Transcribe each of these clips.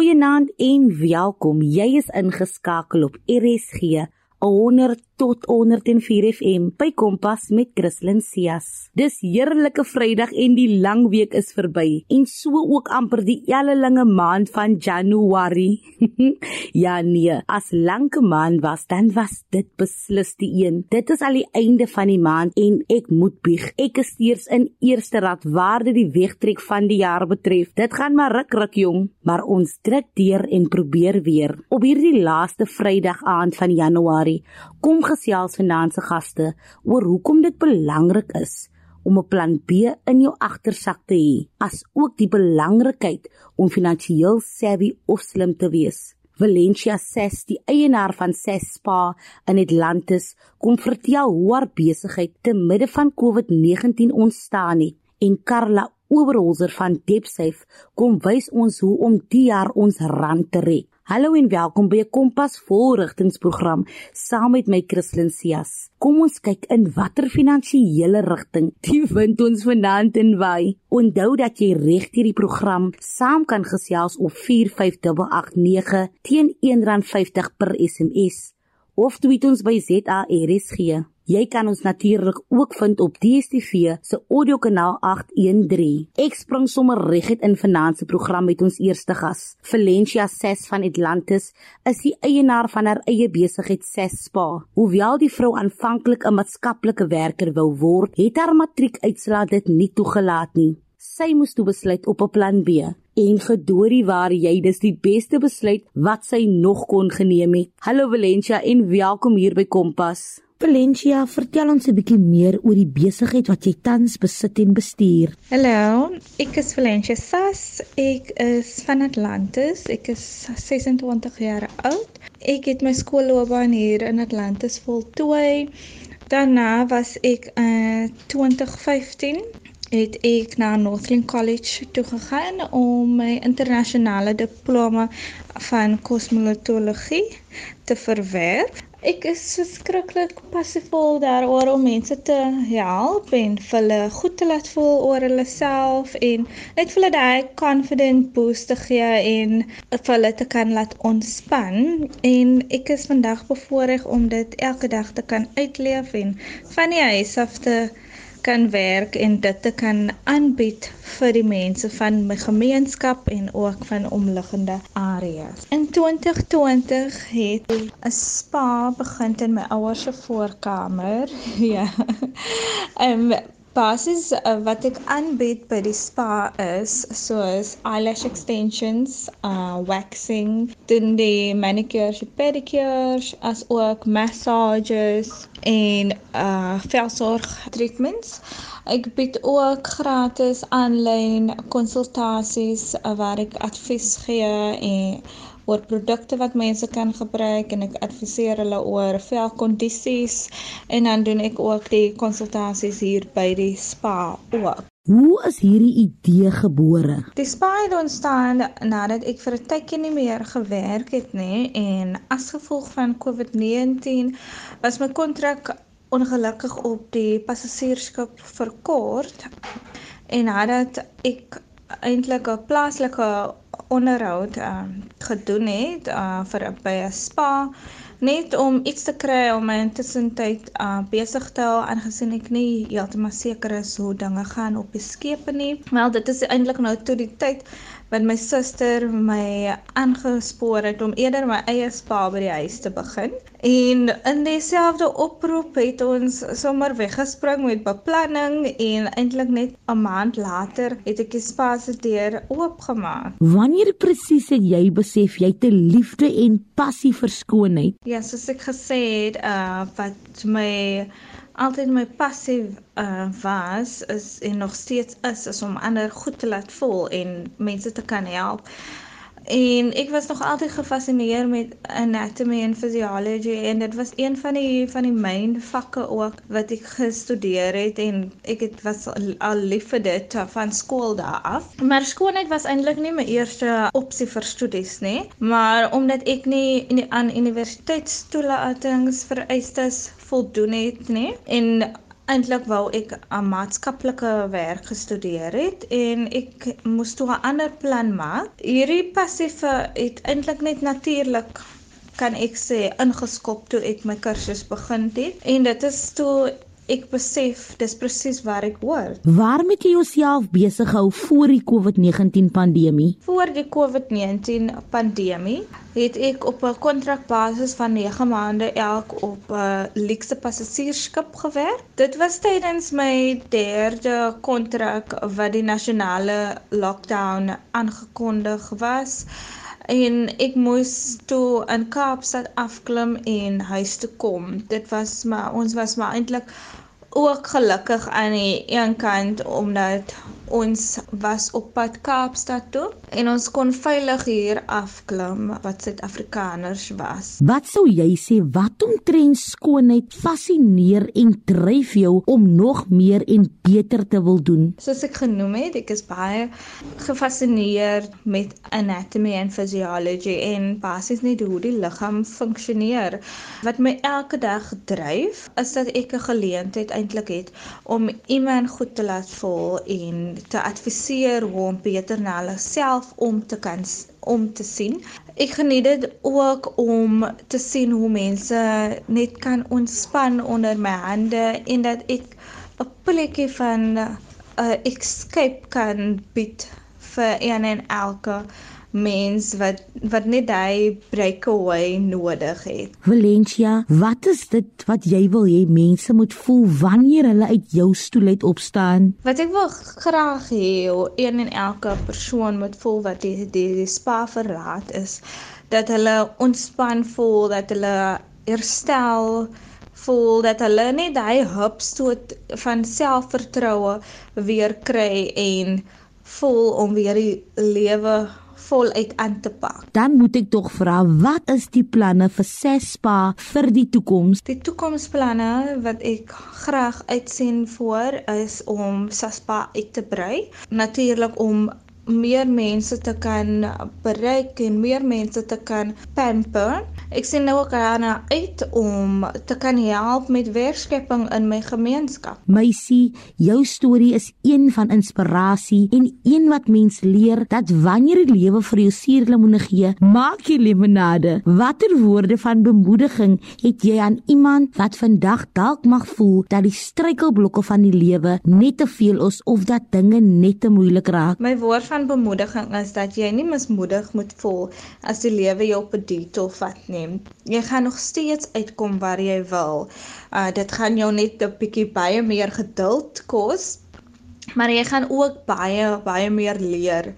Goeienaand en welkom. Jy is ingeskakel op RSG 100 tot 104 FM by Kompas met Christlyn Cias. Dis heerlike Vrydag en die lang week is verby en so ook amper die ellelinge maand van Januarie. ja nee, as lanke maand was dan was dit beslis die een. Dit is al die einde van die maand en ek moet bieg. Ek is steeds in eerste rad waar dit die wegtrek van die jaar betref. Dit gaan maar ruk ruk jong, maar ons druk deur en probeer weer. Op hierdie laaste Vrydag aand van Januarie kom gesels vanaand se gaste oor hoekom dit belangrik is om 'n plan B in jou agtersak te hê, as ook die belangrikheid om finansiëel savvy of slim te wees. Valencia Ses, die eienaar van Ses Spa in Atlantis, kom vertel hoe haar besigheid te midde van COVID-19 ontstaan het en Karla Oberholzer van Depsafe kom wys ons hoe om die jaar ons rand te red. Hallo en welkom by 'n Kompas volrigtingsprogram saam met my Christlyn Cias. Kom ons kyk in watter finansiële rigting die wind ons vanaand in waai. Onthou dat jy reg hierdie program saam kan gesels op 45889 teen R1.50 per SMS of tweet ons by ZARSG. Jy kan ons natuurlik ook vind op DStv se audiokanaal 813. Ek spring sommer reguit in finansie program met ons eerste gas. Valencia Ses van Atlantis is die eienaar van haar eie besigheid Ses Spa. Hoewel die vrou aanvanklik 'n maatskaplike werker wou word, het haar matriekuitslae dit nie toegelaat nie. Sy moes toe besluit op 'n plan B. En gedoorie waar jy dis die beste besluit wat sy nog kon geneem het. Hallo Valencia en welkom hier by Kompas. Valencia, vertel ons 'n bietjie meer oor die besigheid wat jy tans besit en bestuur. Hallo, ek is Valencia Sass. Ek is van Atlantis. Ek is 26 jaar oud. Ek het my skoolloopbaan hier in Atlantis voltooi. Daarna was ek in uh, 2015 het ek na Northland College toe gegaan om my internasionale diploma van kosmologie te verwerf. Ek is verskriklik passievol daaroor om mense te help en hulle goed te laat voel oor hulle self en net vir hulle daai confident boost te gee en vir hulle te kan laat ontspan en ek is vandag bevoorreg om dit elke dag te kan uitleef en van die huis af te kan werk en dit te kan aanbied vir die mense van my gemeenskap en ook van omliggende areas. In 2020 het 'n spa begin in my ouers se voorkamer. Ja. Ehm basis uh, wat ek aanbied by die spa is soos eyelash extensions, uh waxing, dan die manicures, pedicures, as ook massages en uh velsorg treatments. Ek bied ook gratis aanlyn konsultasies uh, waar ek advies gee en oor produkte wat mense kan gebruik en ek adviseer hulle oor velkondisies en dan doen ek ook die konsultasies hier by die spa ook. Hoe is hierdie idee gebore? Die spa het ontstaan nadat ek vir 'n tydjie nie meer gewerk het nie en as gevolg van COVID-19 was my kontrak ongelukkig op die passasiersskip verkort en nadat ek eintlik 'n plaaslike onderhoud uh, gedoen het uh, vir by 'n spa net om iets te kry om my intussentyd uh, besig te hou aangesien ek nie heeltemal seker is hoe dinge gaan op die skepe nie. Wel dit is eintlik nou toe die tyd wat my suster my aangespoor het om eerder my eie spa by die huis te begin. En in dieselfde oproep het ons sommer weggespring met beplanning en eintlik net 'n maand later het ek die spa se deur oopgemaak. Wanneer presies het jy besef jy te liefde en passie vir skoonheid? Ja, soos ek gesê het, uh wat my altyd my passie uh was is en nog steeds is is om ander goed te laat voel en mense te kan help. En ek was nog altyd gefassineer met anatomy en physiology en dit was een van die van die myn vakke ook wat ek gestudeer het en ek het was al lief vir dit van skool daar af. Maar skoonheid was eintlik nie my eerste opsie vir studies nie, maar omdat ek nie in die, aan universiteitstoelatings vereistes voldoen het nie en eintlik wou ek 'n maatskaplike werk gestudeer het en ek moes toe 'n ander plan maak. Hierdie passiewe het eintlik net natuurlik kan ek sê ingeskop toe ek my kursus begin het en dit is toe ek besef dis presies waar ek hoor. Waar moet jy jouself besig hou voor die COVID-19 pandemie? Voor die COVID-19 pandemie het ek op 'n kontrakbasis van 9 maande elk op 'n luxe passasiersskip gewerk. Dit was tydens my derde kontrak wat die nasionale lockdown aangekondig was en ek moes toe in Kaapstad afklim en huis toe kom. Dit was maar ons was maar eintlik ook gelukkig aan die een kant omdat ons was op pad Kaapstad toe en ons kon veilig hier afklim wat Suid-Afrikaners was. Wat sou jy sê wat omtrent skoonheid fascineer en dryf jou om nog meer en beter te wil doen? Soos ek genoem het, ek is baie gefassineer met anatomy en physiology en basies net hoe die liggaam funksioneer. Wat my elke dag dryf is dat ek 'n geleentheid eintlik het om iemand goed te laat voel en te adviseer hoe om beter na hulle self om te kan om te sien. Ek geniet dit ook om te sien hoe mense net kan ontspan onder my hande en dat ek 'n plekkie van 'n uh, escape kan bied vir een en elke mens wat wat net hy breakaway nodig het. Valencia, wat is dit wat jy wil hê mense moet voel wanneer hulle uit jou stoel uit opstaan? Wat ek wil graag hê een en elke persoon moet voel wat die die, die spa verlaat is dat hulle ontspan voel, dat hulle herstel voel dat hulle net daai hupstoot van selfvertroue weer kry en voel om weer die lewe voluit aan te pak. Dan moet ek tog vra, wat is die planne vir Sespa vir die toekoms? Die toekomsplanne wat ek graag uitsien voor is om Sespa uit te brei. Natuurlik om meer mense te kan bereik en meer mense te kan pamper. Ek sien nou ook daarna uit om te kan help met werkskepping in my gemeenskap. Meisie, jou storie is een van inspirasie en een wat mens leer dat wanneer die lewe vir jou suurlemoene gee, maak jy limonade. Watter woorde van bemoediging het jy aan iemand wat vandag dalk mag voel dat die struikelblokke van die lewe net te veel is of dat dinge net te moeilik raak? My woord van bemoediging is dat jy nie mismoedig moet voel as die lewe jou op 'n detour vat nie. Jy gaan nog steeds uitkom waar jy wil. Uh dit gaan jou net 'n bietjie baie meer geduld kos, maar jy gaan ook baie baie meer leer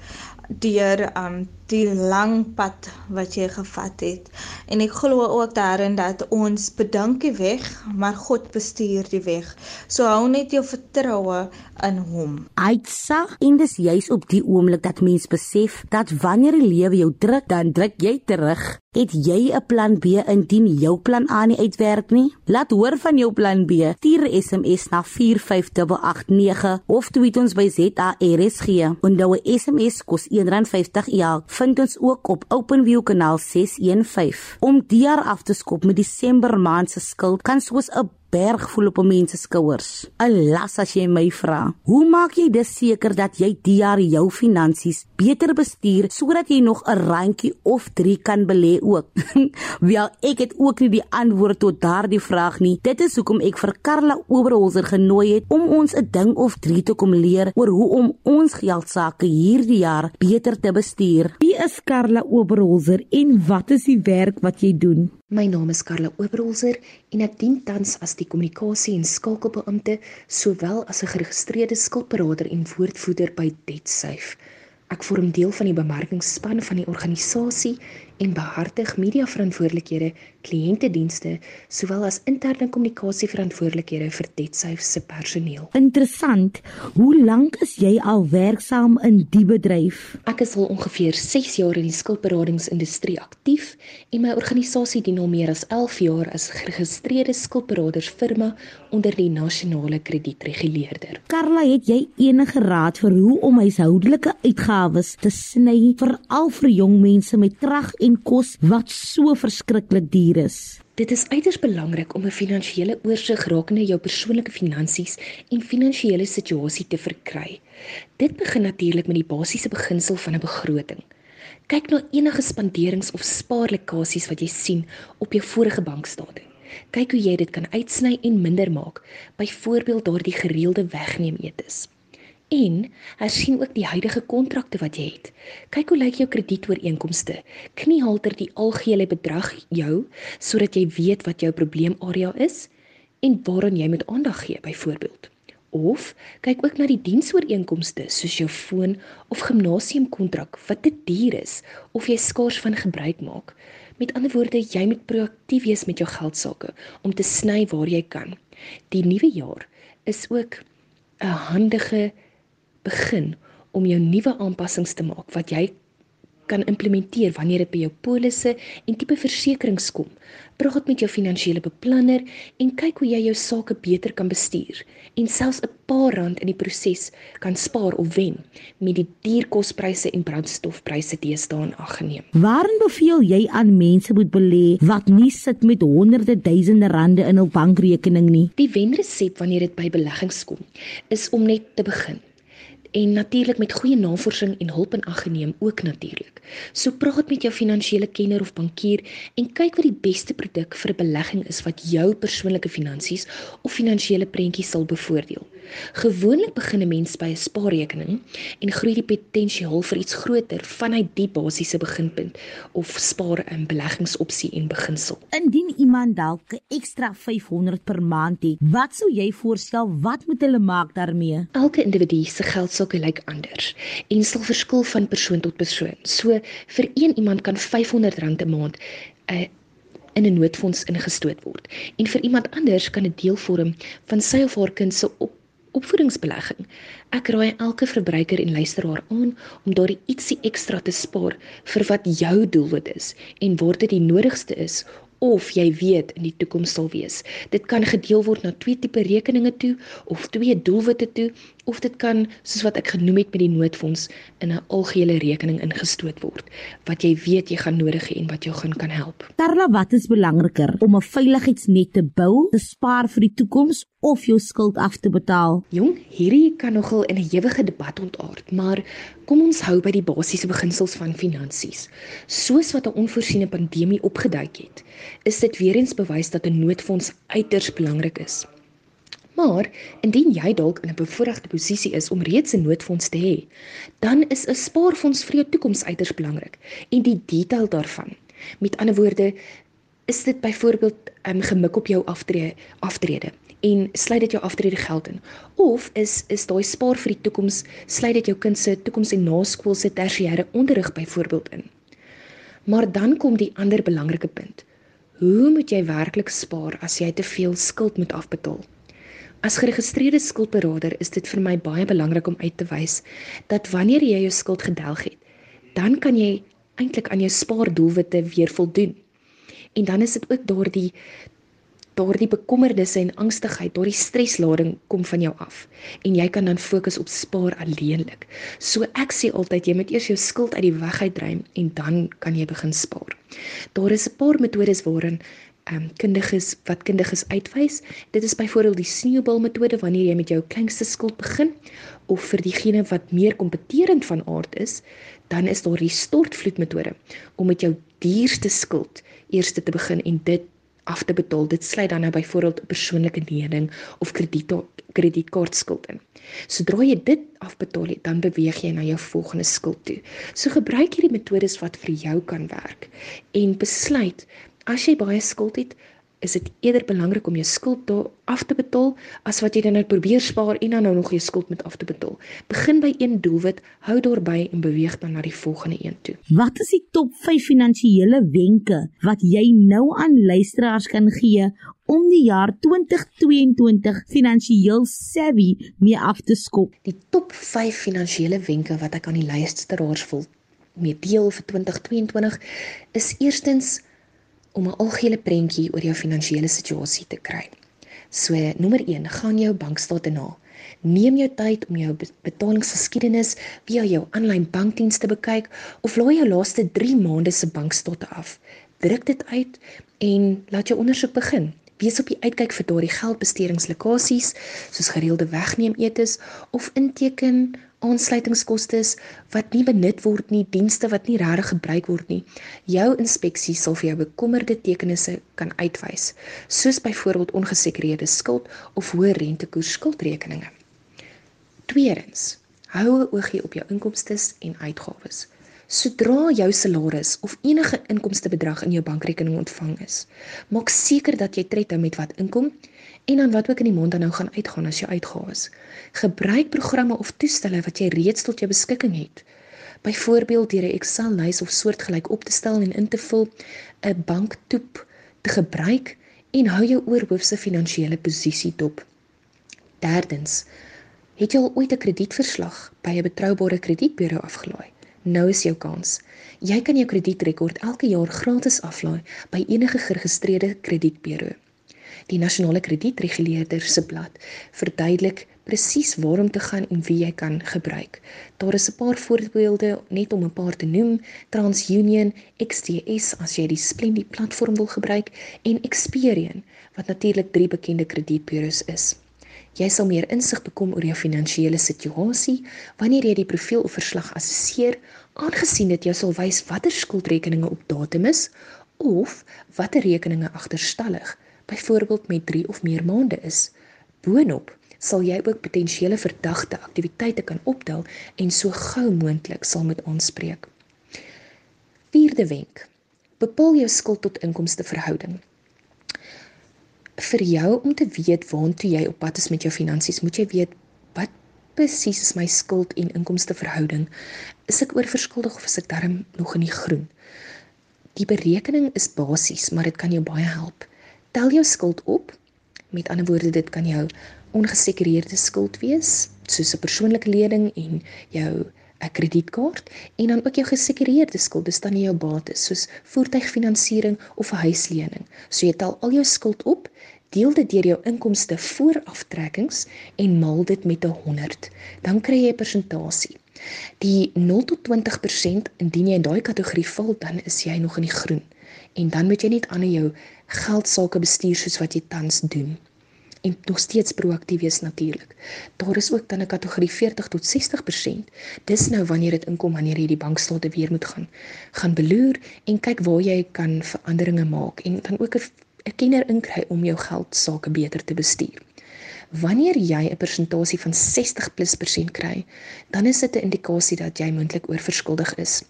deur um die lang pad wat jy gevat het. En ek glo ook daarin dat ons bedink die weg, maar God bestuur die weg. So hou net jou vertroue in hom. Aitsa, en dis juis op die oomblik dat mens besef dat wanneer die lewe jou druk, dan druk jy terug. Het jy 'n plan B indien jou plan A nie uitwerk nie? Laat hoor van jou plan B. Stuur 'n SMS na 45889 of tweet ons by ZARSG. Onthou 'n SMS kos R1.50 elk vind ons ook op OpenView kanaal 615. Om die jaar af te skop met Desember maand se skuld kan soos 'n berg voel op 'n mens se skouers. 'n Las as jy my vra. Hoe maak jy dus seker dat jy die jaar jou finansies beter bestuur sodat jy nog 'n randjie of 3 kan belê ook? Wel, ek het ook nie die antwoord tot daardie vraag nie. Dit is hoekom ek vir Karla Oberholzer genooi het om ons 'n ding of 3 te kom leer oor hoe om ons geldsaake hierdie jaar beter te bestuur. Wie is Karla Oberholzer en wat is die werk wat jy doen? My naam is Karla Oberholzer en ek dien tans as die kommunikasie en skakelbeampte sowel as 'n geregistreerde skuldberader en woordvoerder by DebtSafe. Ek vorm deel van die bemarkingsspan van die organisasie en behartig mediaverantwoordelikhede, kliëntedienste, sowel as interne kommunikasieverantwoordelikhede vir DebtSafe se personeel. Interessant. Hoe lank is jy al werksaam in die bedryf? Ek is al ongeveer 6 jaar in die skuldberadingsindustrie aktief en my organisasie dien al meer as 11 jaar as geregistreerde skuldberadersfirma onder die nasionale kredietreguleerder. Karla, het jy enige raad vir hoe om huishoudelike uitgawes te sny, veral vir jong mense met krag en kos wat so verskriklik duur is. Dit is uiters belangrik om 'n finansiële oorsig rakende jou persoonlike finansies en finansiële situasie te verkry. Dit begin natuurlik met die basiese beginsel van 'n begroting. Kyk na enige spanderings of spaarlekasies wat jy sien op jou vorige bankstate. Kyk hoe jy dit kan uitsny en minder maak, byvoorbeeld daardie gereelde wegneem etes en hersien ook die huidige kontrakte wat jy het. Kyk hoe lyk jou kredietooreenkomste. Kniehalter die algehele bedrag jou sodat jy weet wat jou probleemarea is en waaraan jy moet aandag gee byvoorbeeld. Of kyk ook na die diensooreenkomste soos jou foon of gimnasiumkontrak wat te duur is of jy skaars van gebruik maak. Met ander woorde, jy moet proaktief wees met jou geldsaake om te sny waar jy kan. Die nuwe jaar is ook 'n handige begin om jou nuwe aanpassings te maak wat jy kan implementeer wanneer dit by jou polisse en tipe versekerings kom. Praat met jou finansiële beplanner en kyk hoe jy jou sake beter kan bestuur en selfs 'n paar rand in die proses kan spaar of wen met die dierkospryse en brandstofpryse teëstaan aangeneem. Waarin beveel jy aan mense moet belê wat nie sit met honderde duisende rande in hul bankrekening nie? Die wenresep wanneer dit by beleggings kom, is om net te begin en natuurlik met goeie navorsing en hulp in ag geneem ook natuurlik. So praat met jou finansiële kenner of bankier en kyk wat die beste produk vir 'n belegging is wat jou persoonlike finansies of finansiële prentjie sal bevoordeel. Gewoonlik begin 'n mens by 'n spaarrekening en groei die potensiaal vir iets groter vanuit die basiese beginpunt of spaar 'n beleggingsopsie en beginsel. Indien iemand dalk 'n ekstra 500 per maand het, wat sou jy voorstel wat moet hulle maak daarmee? Elke individu se geldsaake lyk anders en sal verskil van persoon tot persoon. So vir een iemand kan R500 'n maand 'n uh, in 'n noodfonds ingestoot word en vir iemand anders kan dit deel vorm van sy of haar kind se op opvoedingsbelegging. Ek raai elke verbruiker en luisteraar aan om daardie ietsie ekstra te spaar vir wat jou doelwit is en waar dit die nodigste is of jy weet in die toekoms sal wees. Dit kan gedeel word na twee tipe rekeninge toe of twee doelwitte toe of dit kan soos wat ek genoem het met die noodfonds in 'n algehele rekening ingestoot word wat jy weet jy gaan nodig hê en wat jou gaan kan help. Tarla, wat is belangriker om 'n veiligheidsnet te bou, te spaar vir die toekoms of jou skuld af te betaal? Jong, hierdie kan nogal in 'n ewige debat ontaard, maar kom ons hou by die basiese beginsels van finansies. Soos wat 'n onvoorsiene pandemie opgeduik het, is dit weer eens bewys dat 'n noodfonds uiters belangrik is. Maar indien jy dalk in 'n bevoordeelde posisie is om reeds 'n noodfonds te hê, dan is 'n spaarfonds vir jou toekoms uiters belangrik en die detail daarvan. Met ander woorde, is dit byvoorbeeld um, gemik op jou aftrede aftrede en sluit dit jou aftrede geld in of is is daai spaar vir die toekoms sluit dit jou kind se toekoms en naskoolse tersiêre onderrig byvoorbeeld in. Maar dan kom die ander belangrike punt. Hoe moet jy werklik spaar as jy te veel skuld moet afbetaal? As geregistreerde skuldberader is dit vir my baie belangrik om uit te wys dat wanneer jy jou skuld gedelg het, dan kan jy eintlik aan jou spaardoelwitte weer voldoen. En dan is dit ook daardie daardie bekommernisse en angstigheid, daardie streslading kom van jou af en jy kan dan fokus op spaar alleenlik. So ek sê altyd jy moet eers jou skuld uit die weg uitdruim en dan kan jy begin spaar. Daar is 'n paar metodes waarin um, kundiges wat kundiges uitwys. Dit is byvoorbeeld die sneeubal metode wanneer jy met jou kleinste skuld begin of vir diegene wat meer kompeterend van aard is, dan is daar die stortvloed metode om met jou duurste skuld eers te begin en dit af te betaal. Dit sluit dan nou byvoorbeeld 'n persoonlike lening of krediet kredietkaartskuld in. Sodra jy dit afbetaal het, dan beweeg jy na jou volgende skuld toe. So gebruik hierdie metodes wat vir jou kan werk en besluit As jy baie skuld het, is dit eerder belangrik om jou skuld af te betaal as wat jy dan net probeer spaar en dan nou nog jou skuld met af te betaal. Begin by een doelwit, hou daarby en beweeg dan na die volgende een toe. Wat is die top 5 finansiële wenke wat jy nou aan luisteraars kan gee om die jaar 2022 finansiëel savvy mee af te skop? Die top 5 finansiële wenke wat ek aan die luisteraars wil meedeel vir 2022 is eerstens om 'n algehele prentjie oor jou finansiële situasie te kry. So, nommer 1, gaan jou bankstate na. Neem jou tyd om jou betalingsgeskiedenis via jou aanlyn bankdienste kyk of laai jou laaste 3 maande se bankstatte af. Druk dit uit en laat jou ondersoek begin. Wees op die uitkyk vir daardie geldbesteringslokasies soos gereelde wegneem etes of inteken aansluitingskoste wat nie benut word nie, dienste wat nie regtig gebruik word nie. Jou inspeksie sal vir jou bekommerde tekenisse kan uitwys, soos byvoorbeeld ongesekureerde skuld of hoë rentekoers skuldrekeninge. Tweedens, hou 'n oogie op jou inkomste en uitgawes. Sodra jou salaris of enige inkomste bedrag in jou bankrekening ontvang is, maak seker dat jy tred hou met wat inkom en dan wat ook in die mond dan nou gaan uitgaan as jy uitgawes. Gebruik programme of toestelle wat jy reeds tot jou beskikking het. Byvoorbeeld deur 'n Excel-lys of soortgelyk op te stel en in te vul, 'n banktoep te gebruik en hou jou oorhoofse finansiële posisie dop. Derdens, het jy al ooit 'n kredietverslag by 'n betroubare kredietburo afgelaai? Nou is jou kans. Jy kan jou kredietrekord elke jaar gratis aflaai by enige geregistreerde kredietburo. Die nasionale kredietreguleerder se blad verduidelik presies waar om te gaan en wie jy kan gebruik. Daar is 'n paar voorbeelde net om 'n paar te noem: TransUnion, XTS as jy die Splendid platform wil gebruik en Experian wat natuurlik drie bekende kredietburos is. Jy sal meer insig bekom oor jou finansiële situasie wanneer jy die profiel of verslag assesseer, aangesien dit jou sal wys watter skuldrekeninge op datum is of watter rekeninge agterstallig byvoorbeeld met 3 of meer maande is. Boonop sal jy ook potensiële verdagte aktiwiteite kan optel en so gou moontlik sal moet aanspreek. Vierde wenk. Bepaal jou skuld tot inkomste verhouding. Vir jou om te weet waantoe jy op pad is met jou finansies, moet jy weet wat presies is my skuld en inkomste verhouding. Is ek oorverskuldig of is ek darm nog in die groen? Die berekening is basies, maar dit kan jou baie help tel jou skuld op. Met ander woorde, dit kan jou ongesekureerde skuld wees, soos 'n persoonlike lening en jou 'n kredietkaart en dan ook jou gesekureerde skuld, dis dan jou bates soos voertuigfinansiering of 'n huislening. So jy tel al jou skuld op, deel dit deur jou inkomste voor aftrekkings en maal dit met 100. Dan kry jy 'n persentasie. Die 0 tot 20% indien jy in daai kategorie val, dan is jy nog in die groen en dan moet jy net aan jou geldsaake bestuur soos wat jy tans doen en nog steeds proaktief wees natuurlik. Daar is ook dan 'n kategorie 40 tot 60%. Dis nou wanneer dit inkom wanneer jy die bankstate weer moet gaan gaan beloer en kyk waar jy kan veranderinge maak en dan ook 'n kenner inkry om jou geldsaake beter te bestuur. Wanneer jy 'n persentasie van 60+% kry, dan is dit 'n indikasie dat jy moontlik oorverskuldig is.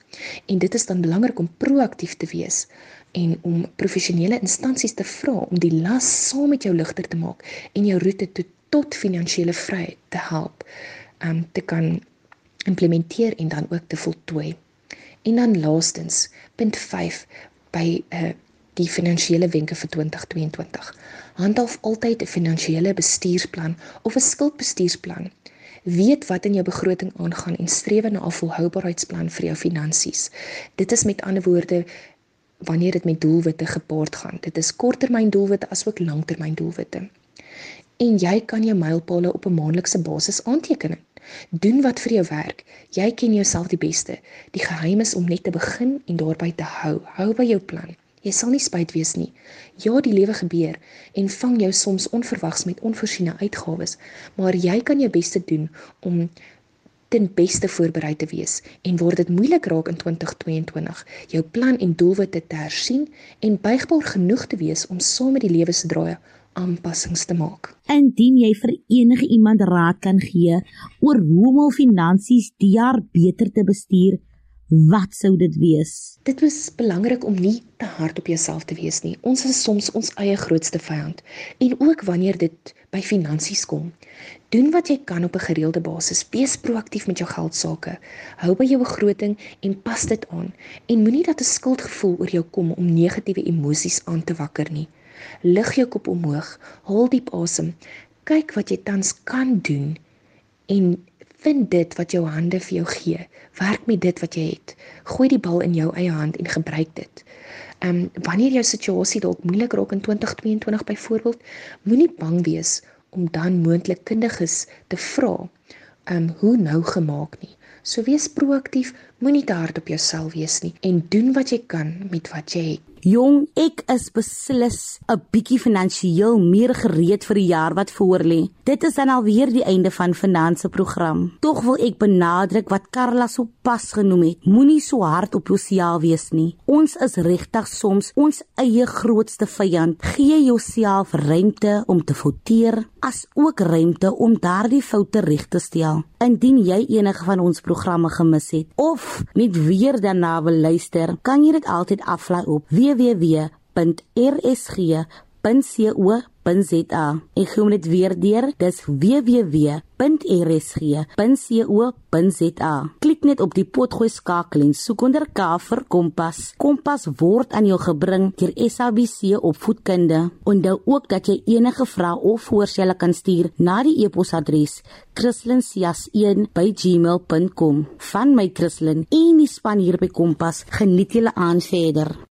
En dit is dan belangrik om proaktief te wees en om professionele instansies te vra om die las saam met jou ligter te maak en jou roete tot, tot finansiële vryheid te help om um, te kan implementeer en dan ook te voltooi. En dan laastens, punt 5 by uh, die finansiële wenke vir 2022. Handhaaf altyd 'n finansiële bestuursplan of 'n skuldbestuursplan. Weet wat in jou begroting aangaan en streef na 'n volhoubaarheidsplan vir jou finansies. Dit is met ander woorde wanneer dit met doelwitte gepaard gaan. Dit is korttermyndoelwitte asook langtermyndoelwitte. En jy kan jou mylpale op 'n maandelikse basis aanteken. Doen wat vir jou werk. Jy ken jouself die beste. Die geheim is om net te begin en daarby te hou. Hou by jou plan. Jy sal nie spyt wees nie. Ja, die lewe gebeur en vang jou soms onverwags met onvoorsiene uitgawes, maar jy kan jou bes te doen om ten beste voorberei te wees en word dit moeilik raak in 2022 jou plan en doelwitte te hersien en buigbaar genoeg te wees om saam met die lewe se draaie aanpassings te maak. Indien jy vir enige iemand raad kan gee oor hoe om hul finansies die jaar beter te bestuur, wat sou dit wees? Dit was belangrik om nie te hard op jouself te wees nie. Ons is soms ons eie grootste vyand en ook wanneer dit by finansies kom. Doen wat jy kan op 'n gereelde basis. Wees proaktief met jou geld sake. Hou by jou begroting en pas dit aan. En moenie dat 'n skuldgevoel oor jou kom om negatiewe emosies aan te wakker nie. Lig jou kop omhoog, haal diep asem. Kyk wat jy tans kan doen en vind dit wat jou hande vir jou gee. Werk met dit wat jy het. Gooi die bal in jou eie hand en gebruik dit. Ehm um, wanneer jou situasie dalk moeilik raak in 2022 byvoorbeeld, moenie bang wees om dan moontlik kundiges te vra. Ehm um, hoe nou gemaak nie. So wees proaktief, moenie te hard op jouself wees nie en doen wat jy kan met wat jy het. Jong, ek is beslis 'n bietjie finansiëel meer gereed vir die jaar wat voorlê. Dit is dan alweer die einde van finansie program. Tog wil ek benadruk wat Karla so pas genoem het. Moenie so hard op jouself wees nie. Ons is regtig soms ons eie grootste vyand. Gee jouself ruimte om te fouteer, as ook ruimte om daardie foute reg te stel. Indien jy enige van ons programme gemis het of net weer daarna wil luister, kan jy dit altyd aflaai op www.rsg.co.za. Ek gee dit weer deur, dis www.rsg.co.za. Klik net op die potgooi skakel en soek onder K vir Kompas. Kompas word aan jou gebring deur SABC Opvoedkunde. Onthou ook dat jy enige vrae of voorstelle kan stuur na die e-posadres kristlyn.sias1@gmail.com. Van my Kristlyn en die span hier by Kompas, geniet julle aan verder.